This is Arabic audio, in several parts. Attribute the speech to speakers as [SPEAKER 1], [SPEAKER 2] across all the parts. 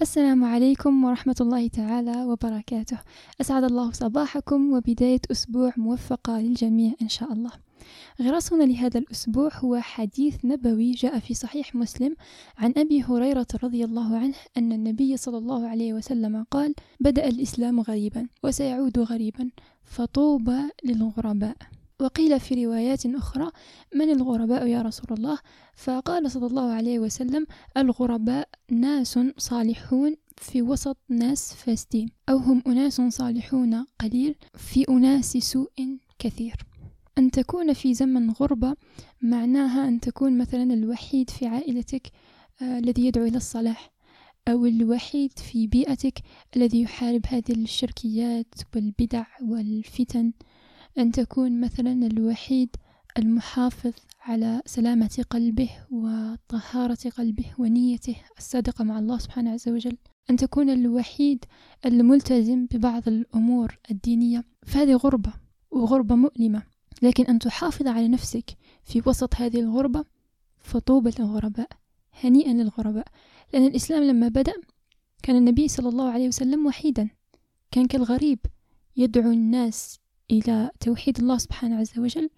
[SPEAKER 1] السلام عليكم ورحمة الله تعالى وبركاته. أسعد الله صباحكم وبداية أسبوع موفقة للجميع إن شاء الله. غراسنا لهذا الأسبوع هو حديث نبوي جاء في صحيح مسلم عن أبي هريرة رضي الله عنه أن النبي صلى الله عليه وسلم قال بدأ الإسلام غريبا وسيعود غريبا فطوبى للغرباء. وقيل في روايات أخرى من الغرباء يا رسول الله؟ فقال صلى الله عليه وسلم الغرباء ناس صالحون في وسط ناس فاسدين أو هم أناس صالحون قليل في أناس سوء كثير. أن تكون في زمن غربة معناها أن تكون مثلا الوحيد في عائلتك آه الذي يدعو إلى الصلاح أو الوحيد في بيئتك الذي يحارب هذه الشركيات والبدع والفتن. أن تكون مثلا الوحيد المحافظ على سلامة قلبه وطهارة قلبه ونيته الصادقة مع الله سبحانه عز وجل. أن تكون الوحيد الملتزم ببعض الأمور الدينية. فهذه غربة وغربة مؤلمة. لكن أن تحافظ على نفسك في وسط هذه الغربة فطوبى للغرباء هنيئا للغرباء. لأن الإسلام لما بدأ كان النبي صلى الله عليه وسلم وحيدا. كان كالغريب يدعو الناس إلى توحيد الله سبحانه عز وجل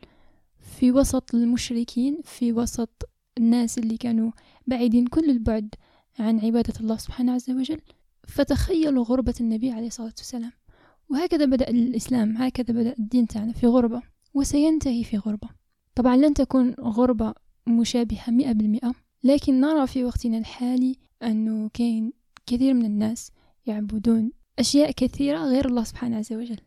[SPEAKER 1] في وسط المشركين في وسط الناس اللي كانوا بعيدين كل البعد عن عبادة الله سبحانه عز وجل. فتخيلوا غربة النبي عليه الصلاة والسلام. وهكذا بدأ الإسلام هكذا بدأ الدين تاعنا في غربة وسينتهي في غربة. طبعا لن تكون غربة مشابهة مئة بالمئة لكن نرى في وقتنا الحالي أنه كاين كثير من الناس يعبدون أشياء كثيرة غير الله سبحانه عز وجل.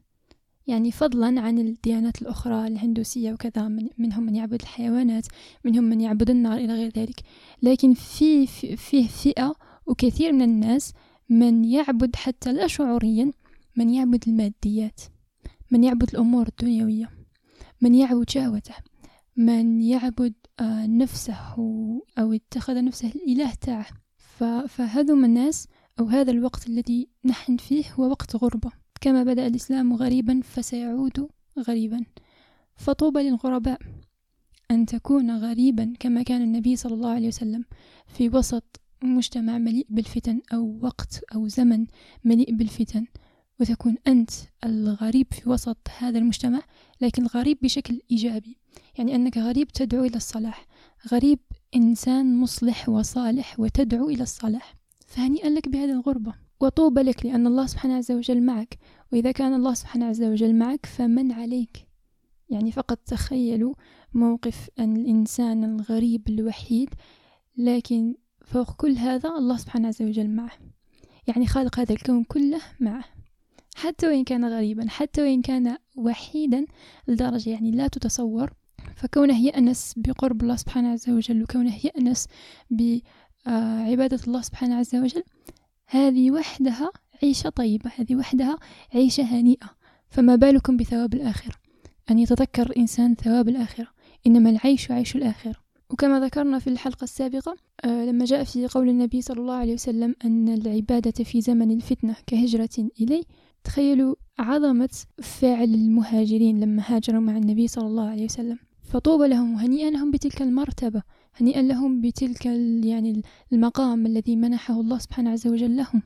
[SPEAKER 1] يعني فضلا عن الديانات الأخرى الهندوسية وكذا من منهم من يعبد الحيوانات منهم من يعبد النار إلى غير ذلك. لكن في فيه فئة وكثير من الناس من يعبد حتى لا شعوريا من يعبد الماديات من يعبد الأمور الدنيوية من يعبد شهوته من يعبد آه، نفسه أو اتخذ نفسه الإله تاعه. فهذو الناس أو هذا الوقت الذي نحن فيه هو وقت غربة. كما بدأ الإسلام غريبا فسيعود غريبا. فطوبى للغرباء أن تكون غريبا كما كان النبي صلى الله عليه وسلم في وسط مجتمع مليء بالفتن أو وقت أو زمن مليء بالفتن. وتكون أنت الغريب في وسط هذا المجتمع لكن الغريب بشكل إيجابي. يعني أنك غريب تدعو إلى الصلاح. غريب إنسان مصلح وصالح وتدعو إلى الصلاح. فهنيئا لك بهذه الغربة. وطوبى لك لأن الله سبحانه عز وجل معك. وإذا كان الله سبحانه عز وجل معك فمن عليك؟ يعني فقط تخيلوا موقف أن الإنسان الغريب الوحيد لكن فوق كل هذا الله سبحانه عز وجل معه. يعني خالق هذا الكون كله معه. حتى وإن كان غريبا حتى وإن كان وحيدا لدرجة يعني لا تتصور. فكونه يأنس بقرب الله سبحانه عز وجل وكونه يأنس بعبادة الله سبحانه عز وجل هذه وحدها عيشة طيبة هذه وحدها عيشة هنيئة. فما بالكم بثواب الآخرة؟ أن يتذكر الإنسان ثواب الآخرة. إنما العيش عيش الآخرة. وكما ذكرنا في الحلقة السابقة آه لما جاء في قول النبي صلى الله عليه وسلم أن العبادة في زمن الفتنة كهجرة إلي تخيلوا عظمة فعل المهاجرين لما هاجروا مع النبي صلى الله عليه وسلم. فطوبى لهم هنيئا لهم بتلك المرتبة. هنيئا لهم بتلك يعني المقام الذي منحه الله سبحانه عز وجل لهم.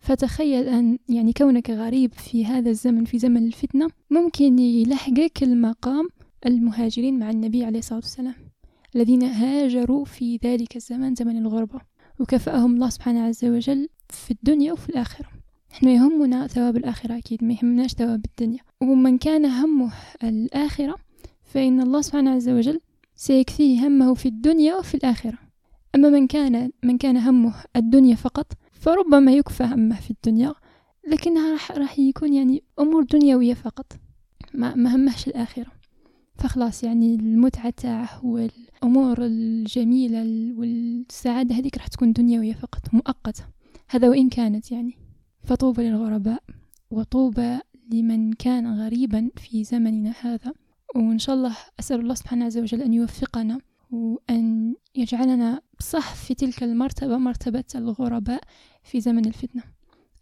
[SPEAKER 1] فتخيل أن يعني كونك غريب في هذا الزمن في زمن الفتنة ممكن يلحقك المقام المهاجرين مع النبي عليه الصلاة والسلام الذين هاجروا في ذلك الزمن زمن الغربة. وكفأهم الله سبحانه عز وجل في الدنيا وفي الآخرة. نحن يهمنا ثواب الآخرة أكيد ما يهمناش ثواب الدنيا. ومن كان همه الآخرة فإن الله سبحانه عز وجل سيكفيه همه في الدنيا وفي الآخرة. أما من كان من كان همه الدنيا فقط فربما يكفى همه في الدنيا لكنها راح راح يكون يعني أمور دنيوية فقط ما, ما همهش الآخرة. فخلاص يعني المتعة تاعه والأمور الجميلة والسعادة هذيك راح تكون دنيوية فقط مؤقتة. هذا وإن كانت يعني. فطوبى للغرباء وطوبى لمن كان غريبا في زمننا هذا. وإن شاء الله أسأل الله سبحانه عز وجل أن يوفقنا وأن يجعلنا صح في تلك المرتبة مرتبة الغرباء في زمن الفتنة.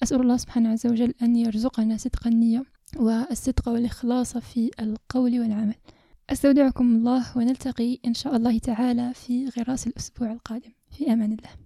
[SPEAKER 1] أسأل الله سبحانه عز وجل أن يرزقنا صدق النية والصدق والإخلاص في القول والعمل. أستودعكم الله ونلتقي إن شاء الله تعالى في غراس الأسبوع القادم. في أمان الله.